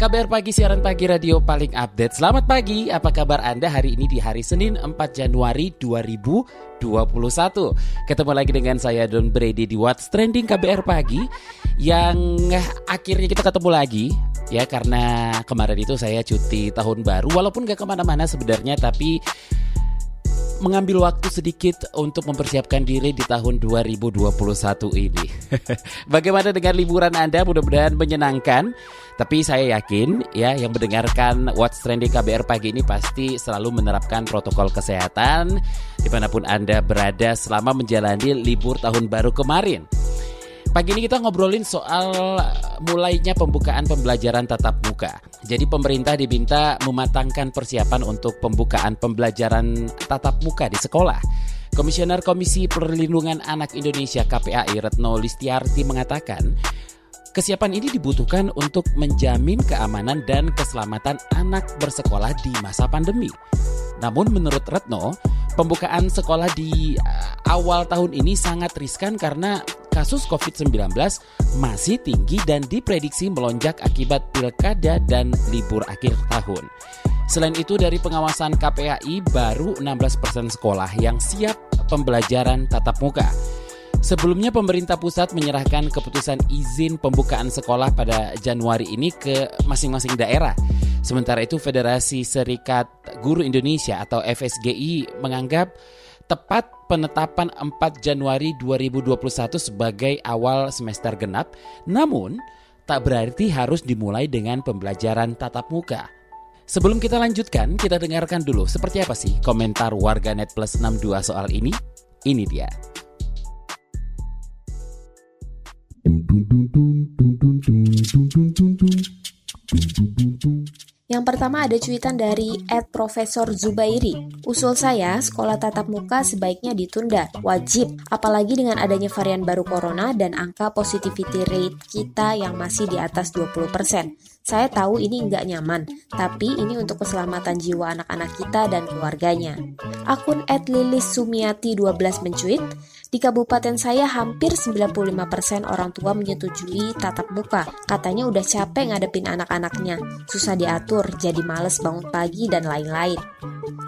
KBR Pagi, siaran pagi radio paling update. Selamat pagi, apa kabar Anda hari ini di hari Senin 4 Januari 2021. Ketemu lagi dengan saya Don Brady di What's Trending KBR Pagi yang akhirnya kita ketemu lagi ya karena kemarin itu saya cuti tahun baru walaupun gak ke mana-mana sebenarnya tapi mengambil waktu sedikit untuk mempersiapkan diri di tahun 2021 ini. Bagaimana dengan liburan Anda? Mudah-mudahan menyenangkan. Tapi saya yakin ya yang mendengarkan What's Trending KBR pagi ini pasti selalu menerapkan protokol kesehatan di mana pun Anda berada selama menjalani libur tahun baru kemarin. Pagi ini kita ngobrolin soal mulainya pembukaan pembelajaran tatap muka. Jadi pemerintah diminta mematangkan persiapan untuk pembukaan pembelajaran tatap muka di sekolah. Komisioner Komisi Perlindungan Anak Indonesia KPAI Retno Listiarti mengatakan, Kesiapan ini dibutuhkan untuk menjamin keamanan dan keselamatan anak bersekolah di masa pandemi. Namun menurut Retno, pembukaan sekolah di uh, awal tahun ini sangat riskan karena kasus COVID-19 masih tinggi dan diprediksi melonjak akibat pilkada dan libur akhir tahun. Selain itu dari pengawasan KPAI baru 16% sekolah yang siap pembelajaran tatap muka. Sebelumnya pemerintah pusat menyerahkan keputusan izin pembukaan sekolah pada Januari ini ke masing-masing daerah. Sementara itu Federasi Serikat Guru Indonesia atau FSGI menganggap tepat penetapan 4 Januari 2021 sebagai awal semester genap, namun tak berarti harus dimulai dengan pembelajaran tatap muka. Sebelum kita lanjutkan, kita dengarkan dulu seperti apa sih komentar warganet plus 62 soal ini. Ini dia. Yang pertama ada cuitan dari Ed Profesor Zubairi. Usul saya, sekolah tatap muka sebaiknya ditunda. Wajib, apalagi dengan adanya varian baru corona dan angka positivity rate kita yang masih di atas 20%. Saya tahu ini nggak nyaman, tapi ini untuk keselamatan jiwa anak-anak kita dan keluarganya. Akun Ed Lilis Sumiati 12 mencuit, di kabupaten saya hampir 95% orang tua menyetujui tatap muka. Katanya udah capek ngadepin anak-anaknya, susah diatur, jadi males bangun pagi dan lain-lain.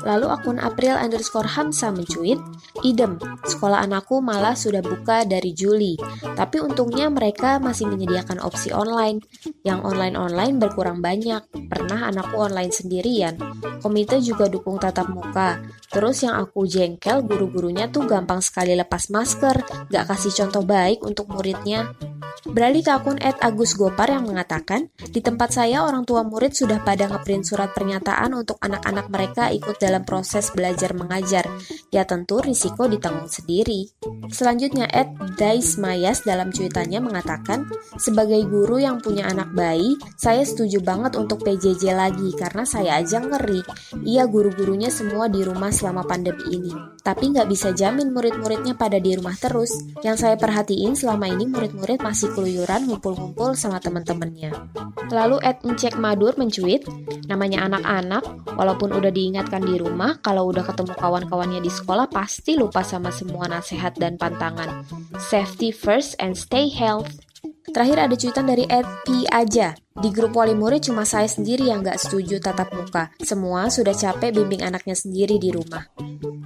Lalu akun April underscore Hamsa mencuit, idem, sekolah anakku malah sudah buka dari Juli. Tapi untungnya mereka masih menyediakan opsi online. Yang online-online berkurang banyak. Pernah anakku online sendirian. Komite juga dukung tatap muka. Terus yang aku jengkel guru-gurunya tuh gampang sekali lepas masker, gak kasih contoh baik untuk muridnya. Beralih ke akun Ed Agus Gopar yang mengatakan, di tempat saya orang tua murid sudah pada ngeprint surat pernyataan untuk anak-anak mereka ikut dalam proses belajar mengajar. Ya tentu risiko ditanggung sendiri. Selanjutnya Ed Dais Mayas dalam cuitannya mengatakan, sebagai guru yang punya anak bayi, saya setuju banget untuk PJJ lagi karena saya aja ngeri. Iya guru-gurunya semua di rumah selama pandemi ini. Tapi nggak bisa jamin murid-muridnya pada di rumah terus. Yang saya perhatiin selama ini murid-murid masih keluyuran ngumpul-ngumpul sama teman-temannya. Lalu Ed Encek Madur mencuit, namanya anak-anak, walaupun udah diingatkan di rumah, kalau udah ketemu kawan-kawannya di sekolah pasti lupa sama semua nasihat dan pantangan. Safety first and stay health. Terakhir ada cuitan dari Ed P aja. Di grup wali murid cuma saya sendiri yang gak setuju tatap muka. Semua sudah capek bimbing anaknya sendiri di rumah.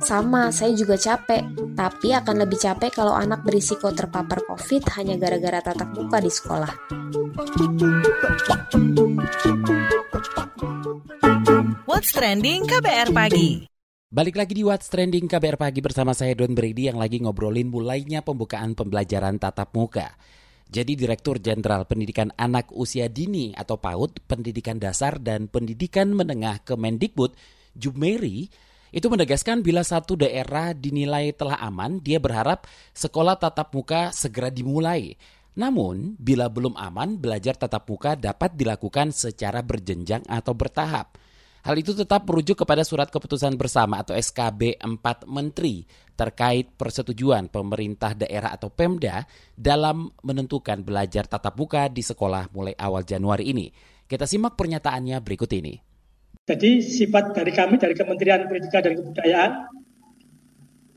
Sama, saya juga capek. Tapi akan lebih capek kalau anak berisiko terpapar COVID hanya gara-gara tatap muka di sekolah. What's Trending KBR Pagi. Balik lagi di What's Trending KBR Pagi bersama saya Don Brady yang lagi ngobrolin mulainya pembukaan pembelajaran tatap muka. Jadi Direktur Jenderal Pendidikan Anak Usia Dini atau PAUD, Pendidikan Dasar dan Pendidikan Menengah Kemendikbud, Jumeri, itu menegaskan bila satu daerah dinilai telah aman, dia berharap sekolah tatap muka segera dimulai. Namun, bila belum aman, belajar tatap muka dapat dilakukan secara berjenjang atau bertahap. Hal itu tetap merujuk kepada surat keputusan bersama atau SKB 4 Menteri terkait persetujuan pemerintah daerah atau Pemda dalam menentukan belajar tatap muka di sekolah mulai awal Januari ini. Kita simak pernyataannya berikut ini. Jadi sifat dari kami dari Kementerian Pendidikan dan Kebudayaan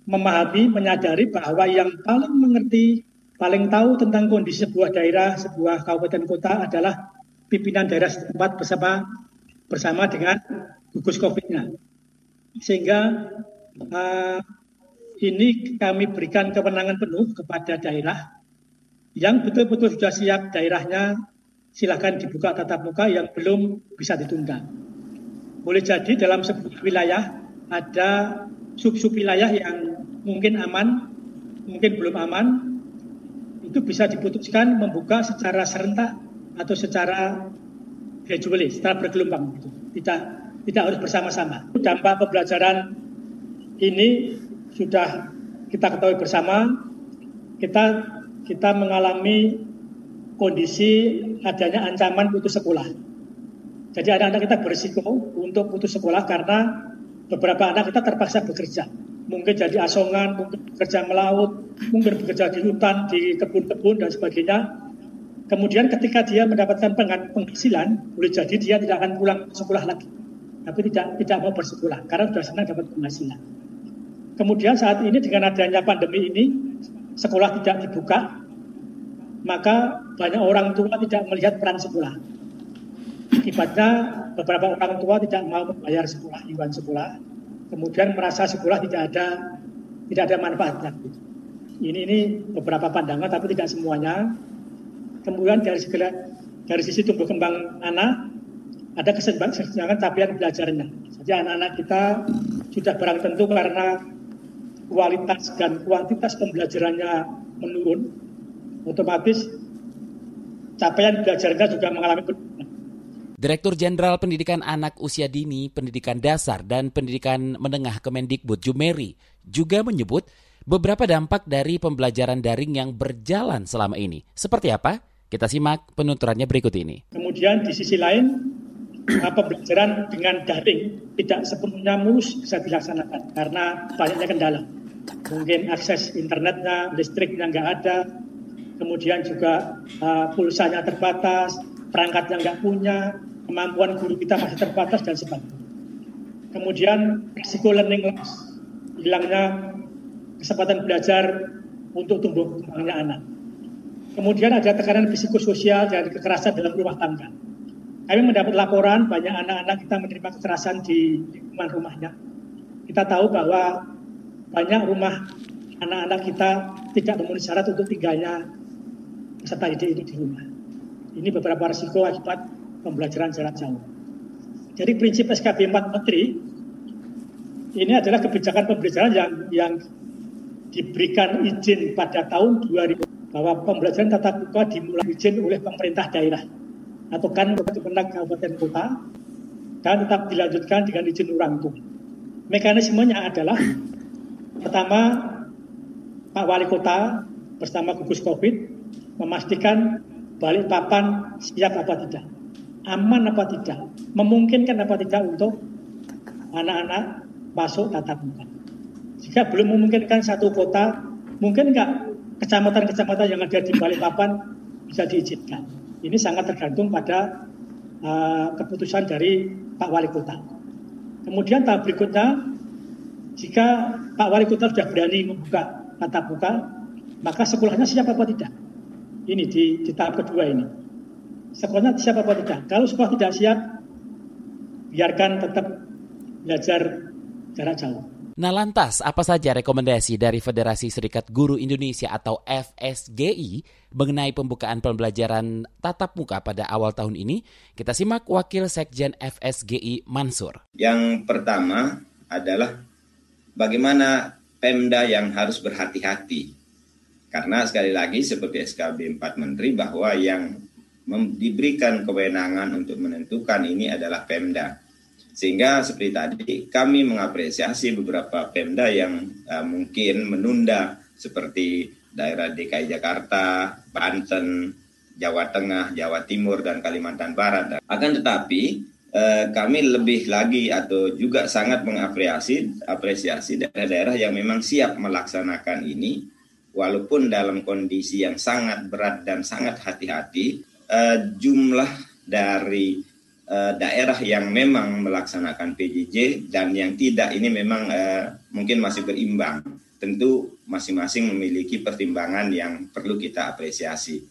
memahami, menyadari bahwa yang paling mengerti, paling tahu tentang kondisi sebuah daerah, sebuah kabupaten kota adalah pimpinan daerah setempat bersama bersama dengan gugus COVID-nya. Sehingga uh, ini kami berikan kewenangan penuh kepada daerah yang betul-betul sudah siap daerahnya silakan dibuka tatap muka yang belum bisa ditunda. Boleh jadi dalam sebuah wilayah ada sub-sub wilayah yang mungkin aman, mungkin belum aman, itu bisa diputuskan membuka secara serentak atau secara gradually, secara bergelombang. Gitu. Tidak tidak harus bersama-sama. Dampak pembelajaran ini sudah kita ketahui bersama. Kita kita mengalami kondisi adanya ancaman putus sekolah. Jadi anak-anak kita berisiko untuk putus sekolah karena beberapa anak kita terpaksa bekerja. Mungkin jadi asongan, mungkin bekerja melaut, mungkin bekerja di hutan, di kebun-kebun dan sebagainya Kemudian ketika dia mendapatkan penghasilan, boleh jadi dia tidak akan pulang sekolah lagi. Tapi tidak tidak mau bersekolah karena sudah senang dapat penghasilan. Kemudian saat ini dengan adanya pandemi ini, sekolah tidak dibuka, maka banyak orang tua tidak melihat peran sekolah. Akibatnya beberapa orang tua tidak mau membayar sekolah, iuran sekolah, kemudian merasa sekolah tidak ada tidak ada manfaatnya. Ini ini beberapa pandangan tapi tidak semuanya kemudian dari segala dari sisi tumbuh kembang anak ada kesenjangan capaian belajarnya. Jadi anak-anak kita sudah barang tentu karena kualitas dan kuantitas pembelajarannya menurun, otomatis capaian belajarnya juga mengalami penurunan. Direktur Jenderal Pendidikan Anak Usia Dini, Pendidikan Dasar, dan Pendidikan Menengah Kemendikbud Jumeri juga menyebut beberapa dampak dari pembelajaran daring yang berjalan selama ini. Seperti apa? Kita simak penuturannya berikut ini. Kemudian di sisi lain, pembelajaran dengan daring tidak sepenuhnya mulus bisa dilaksanakan karena banyaknya kendala. Mungkin akses internetnya, listriknya nggak ada, kemudian juga uh, pulsanya terbatas, perangkatnya nggak punya, kemampuan guru kita masih terbatas dan sebagainya. Kemudian risiko learning loss, hilangnya kesempatan belajar untuk tumbuh kembangnya anak. Kemudian ada tekanan psikososial dan kekerasan dalam rumah tangga. Kami mendapat laporan banyak anak-anak kita menerima kekerasan di lingkungan rumahnya. Kita tahu bahwa banyak rumah anak-anak kita tidak memenuhi syarat untuk tinggalnya peserta didik itu di rumah. Ini beberapa risiko akibat pembelajaran jarak jauh. Jadi prinsip SKB 4 Menteri ini adalah kebijakan pembelajaran yang yang diberikan izin pada tahun 2000 bahwa pembelajaran tatap muka dimulai izin oleh pemerintah daerah atau kan kemenang kabupaten kota dan tetap dilanjutkan dengan izin orang tua. Mekanismenya adalah pertama Pak Wali Kota bersama gugus COVID memastikan balik papan siap apa tidak, aman apa tidak, memungkinkan apa tidak untuk anak-anak masuk tatap muka. Jika belum memungkinkan satu kota, mungkin enggak kecamatan-kecamatan yang ada di Balikpapan bisa diizinkan. Ini sangat tergantung pada uh, keputusan dari Pak Wali Kota. Kemudian tahap berikutnya, jika Pak Wali Kota sudah berani membuka tatap muka, maka sekolahnya siap apa tidak? Ini di, di tahap kedua ini. Sekolahnya siap apa tidak? Kalau sekolah tidak siap, biarkan tetap belajar jarak jauh. Nah lantas, apa saja rekomendasi dari Federasi Serikat Guru Indonesia atau FSGI mengenai pembukaan pembelajaran tatap muka pada awal tahun ini? Kita simak Wakil Sekjen FSGI Mansur. Yang pertama adalah bagaimana Pemda yang harus berhati-hati. Karena sekali lagi seperti SKB 4 Menteri bahwa yang diberikan kewenangan untuk menentukan ini adalah Pemda sehingga seperti tadi kami mengapresiasi beberapa Pemda yang uh, mungkin menunda seperti daerah DKI Jakarta, Banten, Jawa Tengah, Jawa Timur dan Kalimantan Barat. Akan tetapi eh, kami lebih lagi atau juga sangat mengapresiasi apresiasi daerah-daerah yang memang siap melaksanakan ini walaupun dalam kondisi yang sangat berat dan sangat hati-hati eh, jumlah dari eh, daerah yang memang melaksanakan PJJ dan yang tidak ini memang eh, mungkin masih berimbang tentu masing-masing memiliki pertimbangan yang perlu kita apresiasi.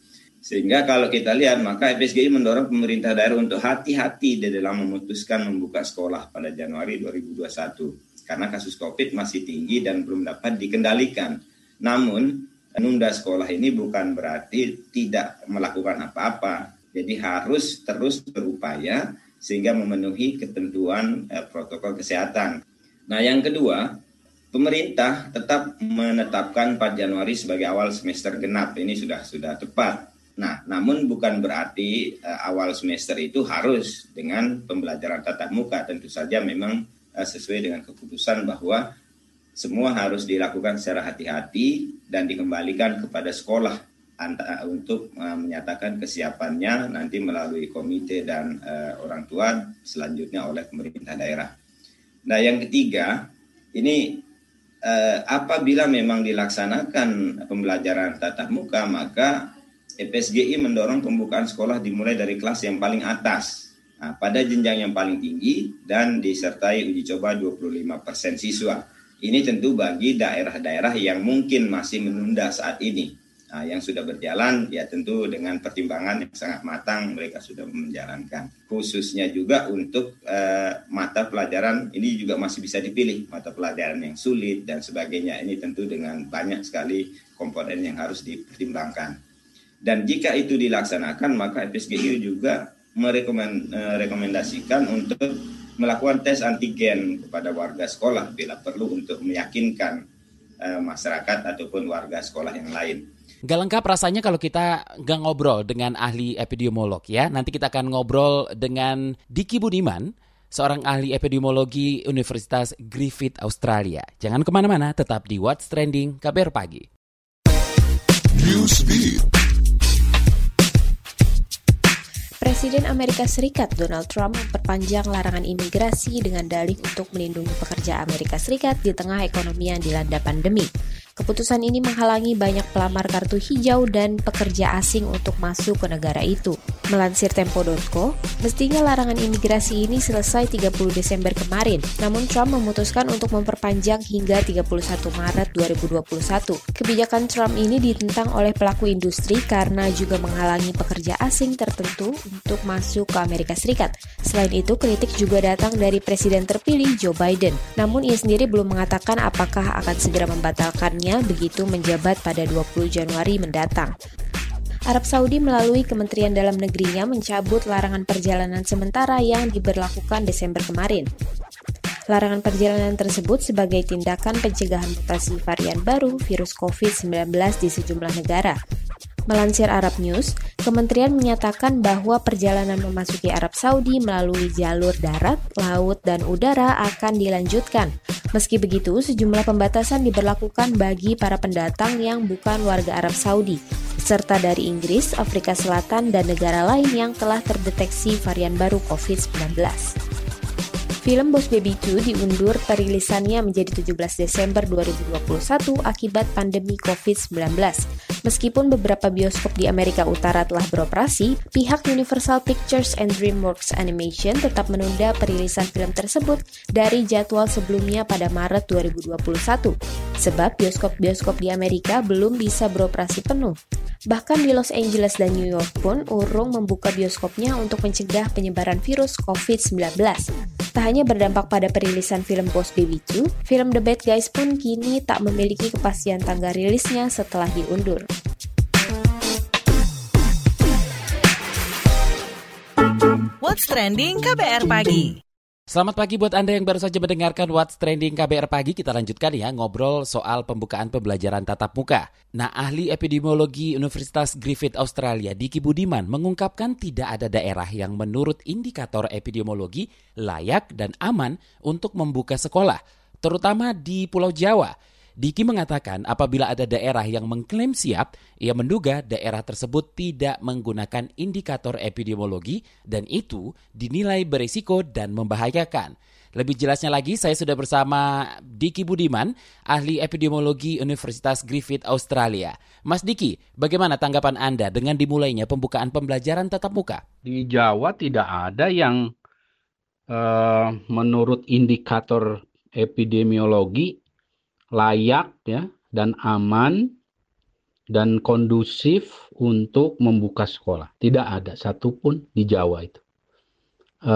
Sehingga kalau kita lihat maka FSGI mendorong pemerintah daerah untuk hati-hati di dalam memutuskan membuka sekolah pada Januari 2021 karena kasus Covid masih tinggi dan belum dapat dikendalikan. Namun menunda sekolah ini bukan berarti tidak melakukan apa-apa. Jadi harus terus berupaya sehingga memenuhi ketentuan eh, protokol kesehatan. Nah, yang kedua, pemerintah tetap menetapkan 4 Januari sebagai awal semester genap. Ini sudah sudah tepat. Nah, namun bukan berarti uh, awal semester itu harus dengan pembelajaran tatap muka. Tentu saja memang uh, sesuai dengan keputusan bahwa semua harus dilakukan secara hati-hati dan dikembalikan kepada sekolah untuk uh, menyatakan kesiapannya nanti melalui komite dan uh, orang tua selanjutnya oleh pemerintah daerah. Nah, yang ketiga, ini eh, apabila memang dilaksanakan pembelajaran tatap muka maka FSGI mendorong pembukaan sekolah dimulai dari kelas yang paling atas nah, pada jenjang yang paling tinggi dan disertai uji coba 25% siswa. Ini tentu bagi daerah-daerah yang mungkin masih menunda saat ini. Nah, yang sudah berjalan ya tentu dengan pertimbangan yang sangat matang mereka sudah menjalankan. Khususnya juga untuk uh, mata pelajaran ini juga masih bisa dipilih mata pelajaran yang sulit dan sebagainya. Ini tentu dengan banyak sekali komponen yang harus dipertimbangkan. Dan jika itu dilaksanakan maka FSGU juga merekomendasikan untuk melakukan tes antigen kepada warga sekolah bila perlu untuk meyakinkan uh, masyarakat ataupun warga sekolah yang lain. Gak lengkap rasanya kalau kita gak ngobrol dengan ahli epidemiolog ya. Nanti kita akan ngobrol dengan Diki Budiman, seorang ahli epidemiologi Universitas Griffith Australia. Jangan ke mana-mana, tetap di What's Trending KBR Pagi. Presiden Amerika Serikat Donald Trump memperpanjang larangan imigrasi dengan dalih untuk melindungi pekerja Amerika Serikat di tengah ekonomi yang dilanda pandemi. Keputusan ini menghalangi banyak pelamar kartu hijau dan pekerja asing untuk masuk ke negara itu. Melansir Tempo.co, mestinya larangan imigrasi ini selesai 30 Desember kemarin, namun Trump memutuskan untuk memperpanjang hingga 31 Maret 2021. Kebijakan Trump ini ditentang oleh pelaku industri karena juga menghalangi pekerja asing tertentu untuk masuk ke Amerika Serikat. Selain itu, kritik juga datang dari Presiden terpilih Joe Biden. Namun ia sendiri belum mengatakan apakah akan segera membatalkannya begitu menjabat pada 20 Januari mendatang. Arab Saudi melalui Kementerian Dalam Negerinya mencabut larangan perjalanan sementara yang diberlakukan Desember kemarin. Larangan perjalanan tersebut sebagai tindakan pencegahan mutasi varian baru virus COVID-19 di sejumlah negara. Melansir Arab News, kementerian menyatakan bahwa perjalanan memasuki Arab Saudi melalui jalur darat, laut, dan udara akan dilanjutkan. Meski begitu, sejumlah pembatasan diberlakukan bagi para pendatang yang bukan warga Arab Saudi, serta dari Inggris, Afrika Selatan, dan negara lain yang telah terdeteksi varian baru COVID-19. Film Boss Baby 2 diundur perilisannya menjadi 17 Desember 2021 akibat pandemi COVID-19. Meskipun beberapa bioskop di Amerika Utara telah beroperasi, pihak Universal Pictures and DreamWorks Animation tetap menunda perilisan film tersebut dari jadwal sebelumnya pada Maret 2021, sebab bioskop-bioskop di Amerika belum bisa beroperasi penuh. Bahkan di Los Angeles dan New York pun urung membuka bioskopnya untuk mencegah penyebaran virus COVID-19. Tak hanya berdampak pada perilisan film Boss Baby 2, film The Bad Guys pun kini tak memiliki kepastian tanggal rilisnya setelah diundur. What's Trending KBR Pagi. Selamat pagi buat Anda yang baru saja mendengarkan What's Trending KBR Pagi. Kita lanjutkan ya ngobrol soal pembukaan pembelajaran tatap muka. Nah, ahli epidemiologi Universitas Griffith Australia, Diki Budiman, mengungkapkan tidak ada daerah yang menurut indikator epidemiologi layak dan aman untuk membuka sekolah, terutama di Pulau Jawa. Diki mengatakan apabila ada daerah yang mengklaim siap, ia menduga daerah tersebut tidak menggunakan indikator epidemiologi dan itu dinilai berisiko dan membahayakan. Lebih jelasnya lagi, saya sudah bersama Diki Budiman, ahli epidemiologi Universitas Griffith Australia. Mas Diki, bagaimana tanggapan Anda dengan dimulainya pembukaan pembelajaran tatap muka? Di Jawa tidak ada yang uh, menurut indikator epidemiologi layak ya dan aman dan kondusif untuk membuka sekolah. Tidak ada satupun di Jawa itu. E,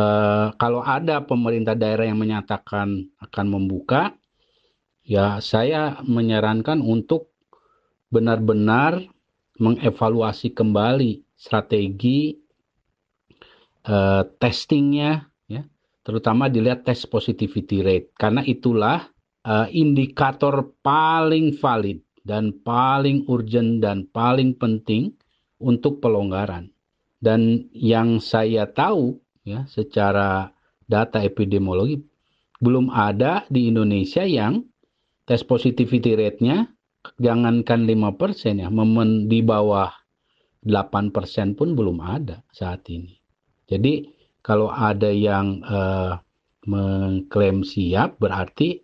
kalau ada pemerintah daerah yang menyatakan akan membuka, ya saya menyarankan untuk benar-benar mengevaluasi kembali strategi e, testingnya, ya, terutama dilihat tes positivity rate, karena itulah uh, indikator paling valid dan paling urgent dan paling penting untuk pelonggaran. Dan yang saya tahu ya secara data epidemiologi belum ada di Indonesia yang tes positivity rate-nya jangankan 5% ya, memen di bawah 8% pun belum ada saat ini. Jadi kalau ada yang uh, mengklaim siap berarti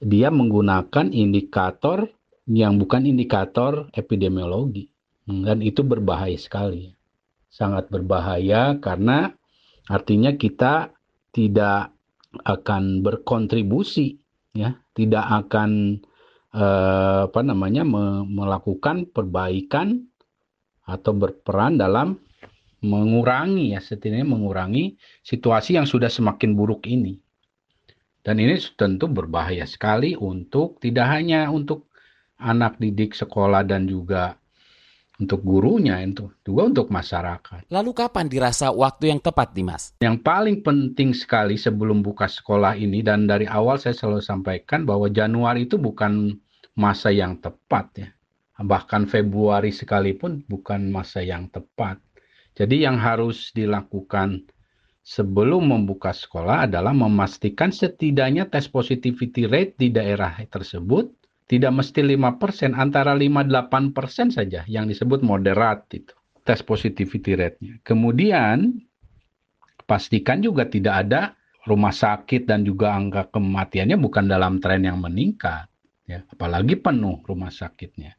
dia menggunakan indikator yang bukan indikator epidemiologi. Dan itu berbahaya sekali. Sangat berbahaya karena artinya kita tidak akan berkontribusi ya, tidak akan eh, apa namanya me melakukan perbaikan atau berperan dalam mengurangi ya setidaknya mengurangi situasi yang sudah semakin buruk ini. Dan ini tentu berbahaya sekali untuk tidak hanya untuk anak didik sekolah dan juga untuk gurunya itu juga untuk masyarakat. Lalu kapan dirasa waktu yang tepat, Dimas? Yang paling penting sekali sebelum buka sekolah ini dan dari awal saya selalu sampaikan bahwa Januari itu bukan masa yang tepat ya. Bahkan Februari sekalipun bukan masa yang tepat. Jadi yang harus dilakukan sebelum membuka sekolah adalah memastikan setidaknya tes positivity rate di daerah tersebut tidak mesti 5%, antara 5-8% saja yang disebut moderat itu, tes positivity rate-nya. Kemudian, pastikan juga tidak ada rumah sakit dan juga angka kematiannya bukan dalam tren yang meningkat. Ya, apalagi penuh rumah sakitnya.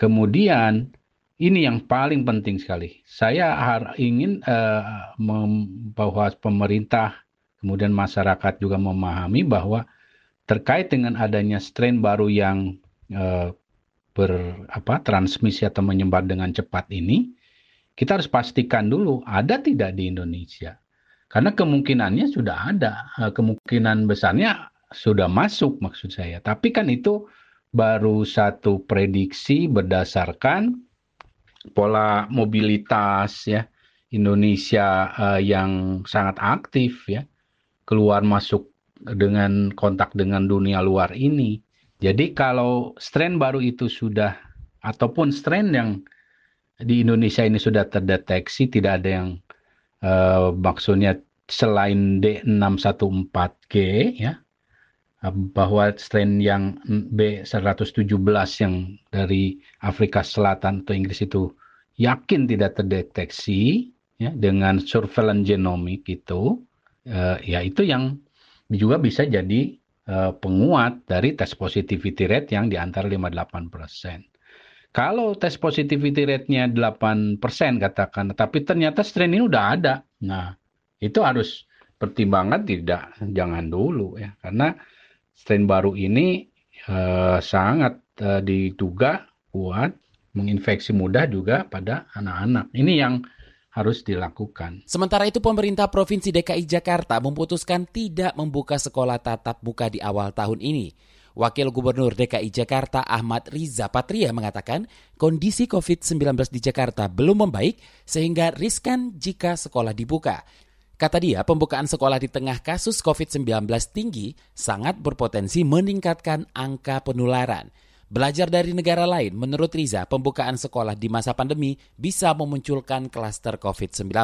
Kemudian, ini yang paling penting sekali. Saya ingin uh, bahwa pemerintah kemudian masyarakat juga memahami bahwa terkait dengan adanya strain baru yang uh, ber apa transmisi atau menyebar dengan cepat ini, kita harus pastikan dulu ada tidak di Indonesia. Karena kemungkinannya sudah ada, uh, kemungkinan besarnya sudah masuk maksud saya. Tapi kan itu baru satu prediksi berdasarkan pola mobilitas ya. Indonesia uh, yang sangat aktif ya. Keluar masuk dengan kontak dengan dunia luar ini. Jadi kalau strain baru itu sudah ataupun strain yang di Indonesia ini sudah terdeteksi tidak ada yang uh, maksudnya selain D614G ya bahwa strain yang B117 yang dari Afrika Selatan atau Inggris itu yakin tidak terdeteksi ya dengan surveillance genomik itu uh, ya itu yang juga bisa jadi uh, penguat dari tes positivity rate yang di antara 58 persen. Kalau tes positivity rate-nya 8 persen katakan, tapi ternyata strain ini udah ada. Nah, itu harus pertimbangan tidak jangan dulu ya, karena strain baru ini uh, sangat uh, diduga kuat menginfeksi mudah juga pada anak-anak. Ini yang harus dilakukan. Sementara itu pemerintah Provinsi DKI Jakarta memutuskan tidak membuka sekolah tatap muka di awal tahun ini. Wakil Gubernur DKI Jakarta Ahmad Riza Patria mengatakan kondisi COVID-19 di Jakarta belum membaik sehingga riskan jika sekolah dibuka. Kata dia, pembukaan sekolah di tengah kasus COVID-19 tinggi sangat berpotensi meningkatkan angka penularan. Belajar dari negara lain, menurut Riza, pembukaan sekolah di masa pandemi bisa memunculkan klaster COVID-19.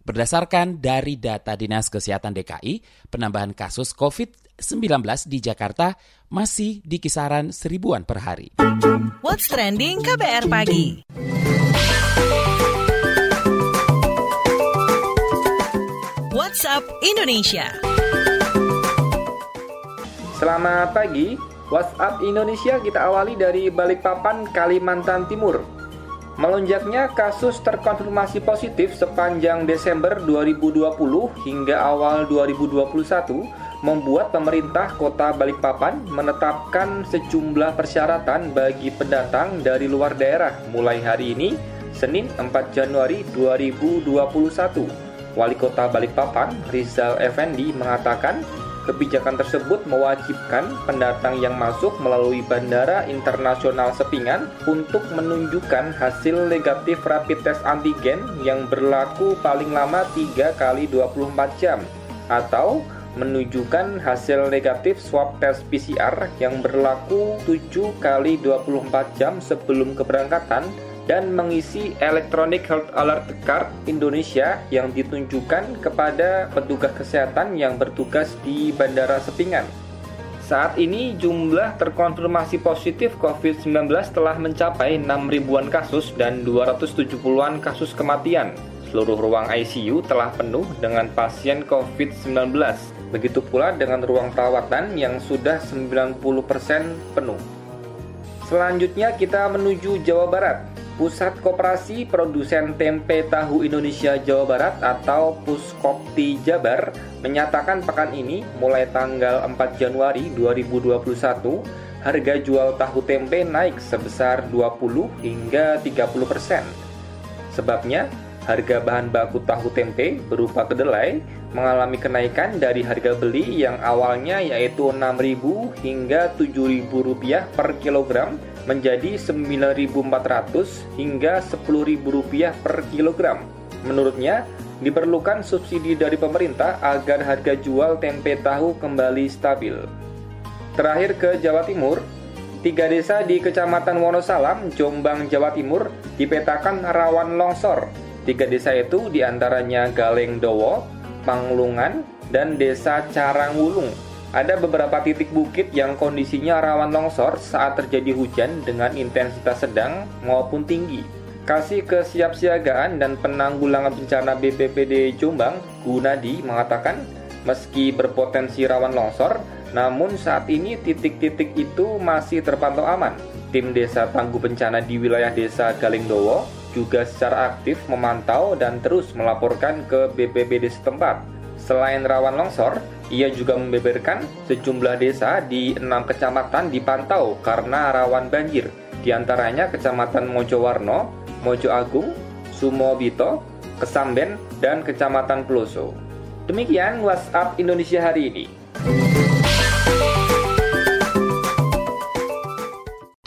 Berdasarkan dari data Dinas Kesehatan DKI, penambahan kasus COVID-19 di Jakarta masih di kisaran seribuan per hari. What's Trending KBR Pagi WhatsApp Indonesia Selamat pagi, WhatsApp Indonesia kita awali dari Balikpapan, Kalimantan Timur. Melonjaknya kasus terkonfirmasi positif sepanjang Desember 2020 hingga awal 2021 membuat pemerintah kota Balikpapan menetapkan sejumlah persyaratan bagi pendatang dari luar daerah mulai hari ini, Senin 4 Januari 2021. Wali Kota Balikpapan, Rizal Effendi, mengatakan Kebijakan tersebut mewajibkan pendatang yang masuk melalui Bandara Internasional Sepingan untuk menunjukkan hasil negatif rapid test antigen yang berlaku paling lama 3 kali 24 jam atau menunjukkan hasil negatif swab test PCR yang berlaku 7 kali 24 jam sebelum keberangkatan dan mengisi Electronic Health Alert Card Indonesia yang ditunjukkan kepada petugas kesehatan yang bertugas di Bandara Sepingan. Saat ini jumlah terkonfirmasi positif COVID-19 telah mencapai 6 ribuan kasus dan 270-an kasus kematian. Seluruh ruang ICU telah penuh dengan pasien COVID-19. Begitu pula dengan ruang perawatan yang sudah 90% penuh. Selanjutnya kita menuju Jawa Barat. Pusat Koperasi Produsen Tempe Tahu Indonesia Jawa Barat atau Puskopti Jabar menyatakan pekan ini mulai tanggal 4 Januari 2021 harga jual tahu tempe naik sebesar 20 hingga 30 persen. Sebabnya, harga bahan baku tahu tempe berupa kedelai mengalami kenaikan dari harga beli yang awalnya yaitu Rp6.000 hingga Rp7.000 per kilogram menjadi Rp9.400 hingga Rp10.000 per kilogram. Menurutnya, diperlukan subsidi dari pemerintah agar harga jual tempe tahu kembali stabil. Terakhir ke Jawa Timur, tiga desa di Kecamatan Wonosalam, Jombang, Jawa Timur dipetakan rawan longsor. Tiga desa itu di antaranya Galeng Dowo, Panglungan, dan Desa Carangwulung ada beberapa titik bukit yang kondisinya rawan longsor saat terjadi hujan dengan intensitas sedang maupun tinggi. Kasih kesiapsiagaan dan penanggulangan bencana BPPD Jombang, Gunadi, mengatakan meski berpotensi rawan longsor, namun saat ini titik-titik itu masih terpantau aman. Tim Desa Tangguh Bencana di wilayah Desa Galingdowo juga secara aktif memantau dan terus melaporkan ke BPBD setempat. Selain rawan longsor, ia juga membeberkan sejumlah desa di enam kecamatan dipantau karena rawan banjir, di antaranya Kecamatan Mojowarno, Mojo Agung, Sumobito, Kesamben, dan Kecamatan Peloso. Demikian WhatsApp Indonesia hari ini.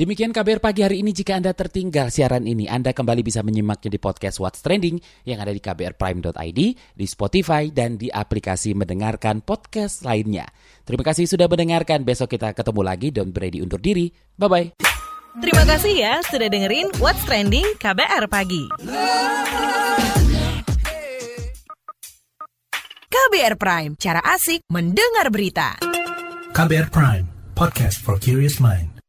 Demikian kabar pagi hari ini. Jika Anda tertinggal siaran ini, Anda kembali bisa menyimaknya di podcast What's Trending yang ada di kbrprime.id, di Spotify, dan di aplikasi mendengarkan podcast lainnya. Terima kasih sudah mendengarkan. Besok kita ketemu lagi. Don't ready undur diri. Bye-bye. Terima kasih ya sudah dengerin What's Trending KBR Pagi. KBR Prime, cara asik mendengar berita. KBR Prime, podcast for curious mind.